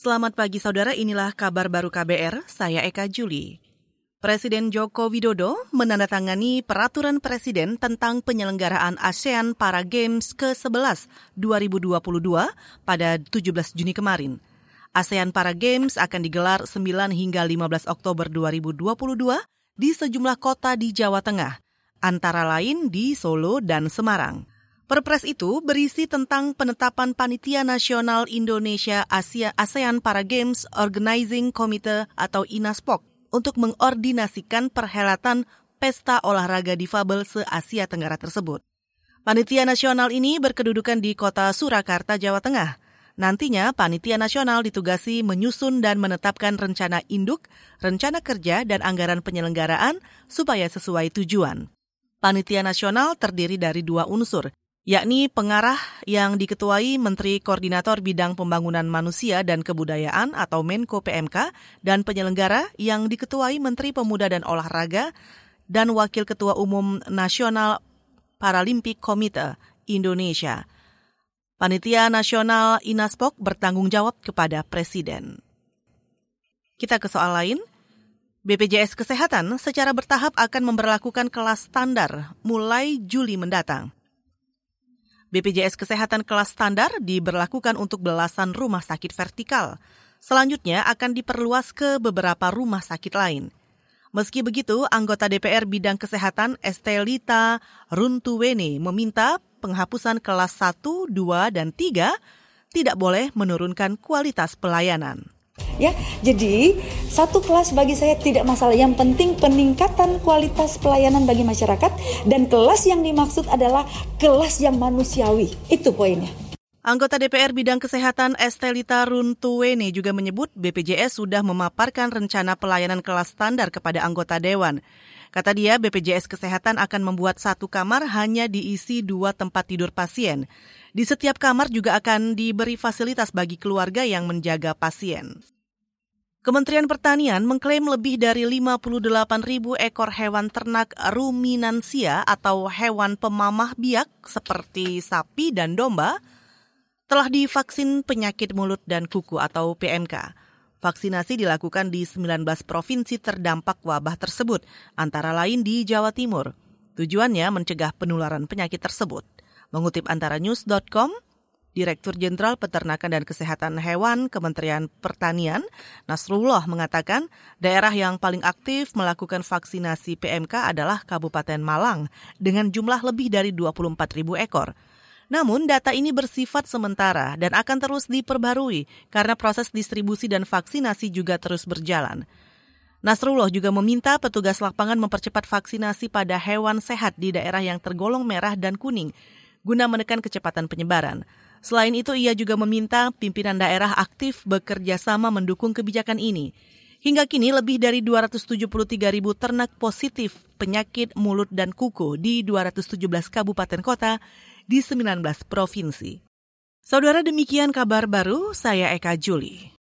Selamat pagi saudara, inilah kabar baru KBR, saya Eka Juli. Presiden Joko Widodo menandatangani peraturan presiden tentang penyelenggaraan ASEAN Para Games ke-11 2022 pada 17 Juni kemarin. ASEAN Para Games akan digelar 9 hingga 15 Oktober 2022 di sejumlah kota di Jawa Tengah, antara lain di Solo dan Semarang. Perpres itu berisi tentang penetapan Panitia Nasional Indonesia Asia ASEAN Para Games Organizing Committee atau INASPOK untuk mengordinasikan perhelatan pesta olahraga difabel se-Asia Tenggara tersebut. Panitia nasional ini berkedudukan di kota Surakarta, Jawa Tengah. Nantinya, panitia nasional ditugasi menyusun dan menetapkan rencana induk, rencana kerja, dan anggaran penyelenggaraan supaya sesuai tujuan. Panitia nasional terdiri dari dua unsur, yakni pengarah yang diketuai Menteri Koordinator Bidang Pembangunan Manusia dan Kebudayaan atau Menko PMK dan penyelenggara yang diketuai Menteri Pemuda dan Olahraga dan Wakil Ketua Umum Nasional Paralimpik Komite Indonesia. Panitia Nasional Inaspok bertanggung jawab kepada Presiden. Kita ke soal lain. BPJS Kesehatan secara bertahap akan memperlakukan kelas standar mulai Juli mendatang. BPJS Kesehatan kelas standar diberlakukan untuk belasan rumah sakit vertikal. Selanjutnya akan diperluas ke beberapa rumah sakit lain. Meski begitu, anggota DPR bidang kesehatan Estelita Runtuwene meminta penghapusan kelas 1, 2, dan 3 tidak boleh menurunkan kualitas pelayanan. Ya, jadi satu kelas bagi saya tidak masalah. Yang penting peningkatan kualitas pelayanan bagi masyarakat dan kelas yang dimaksud adalah kelas yang manusiawi. Itu poinnya. Anggota DPR bidang kesehatan Estelita Runtuwene juga menyebut BPJS sudah memaparkan rencana pelayanan kelas standar kepada anggota dewan. Kata dia, BPJS Kesehatan akan membuat satu kamar hanya diisi dua tempat tidur pasien. Di setiap kamar juga akan diberi fasilitas bagi keluarga yang menjaga pasien. Kementerian Pertanian mengklaim lebih dari 58 ribu ekor hewan ternak ruminansia atau hewan pemamah biak seperti sapi dan domba telah divaksin penyakit mulut dan kuku atau PMK. Vaksinasi dilakukan di 19 provinsi terdampak wabah tersebut, antara lain di Jawa Timur. Tujuannya mencegah penularan penyakit tersebut. Mengutip antara news.com, Direktur Jenderal Peternakan dan Kesehatan Hewan Kementerian Pertanian, Nasrullah mengatakan daerah yang paling aktif melakukan vaksinasi PMK adalah Kabupaten Malang dengan jumlah lebih dari 24 ribu ekor. Namun data ini bersifat sementara dan akan terus diperbarui karena proses distribusi dan vaksinasi juga terus berjalan. Nasrullah juga meminta petugas lapangan mempercepat vaksinasi pada hewan sehat di daerah yang tergolong merah dan kuning guna menekan kecepatan penyebaran. Selain itu, ia juga meminta pimpinan daerah aktif bekerja sama mendukung kebijakan ini. Hingga kini lebih dari 273 ribu ternak positif penyakit mulut dan kuku di 217 kabupaten kota di 19 provinsi. Saudara demikian kabar baru, saya Eka Juli.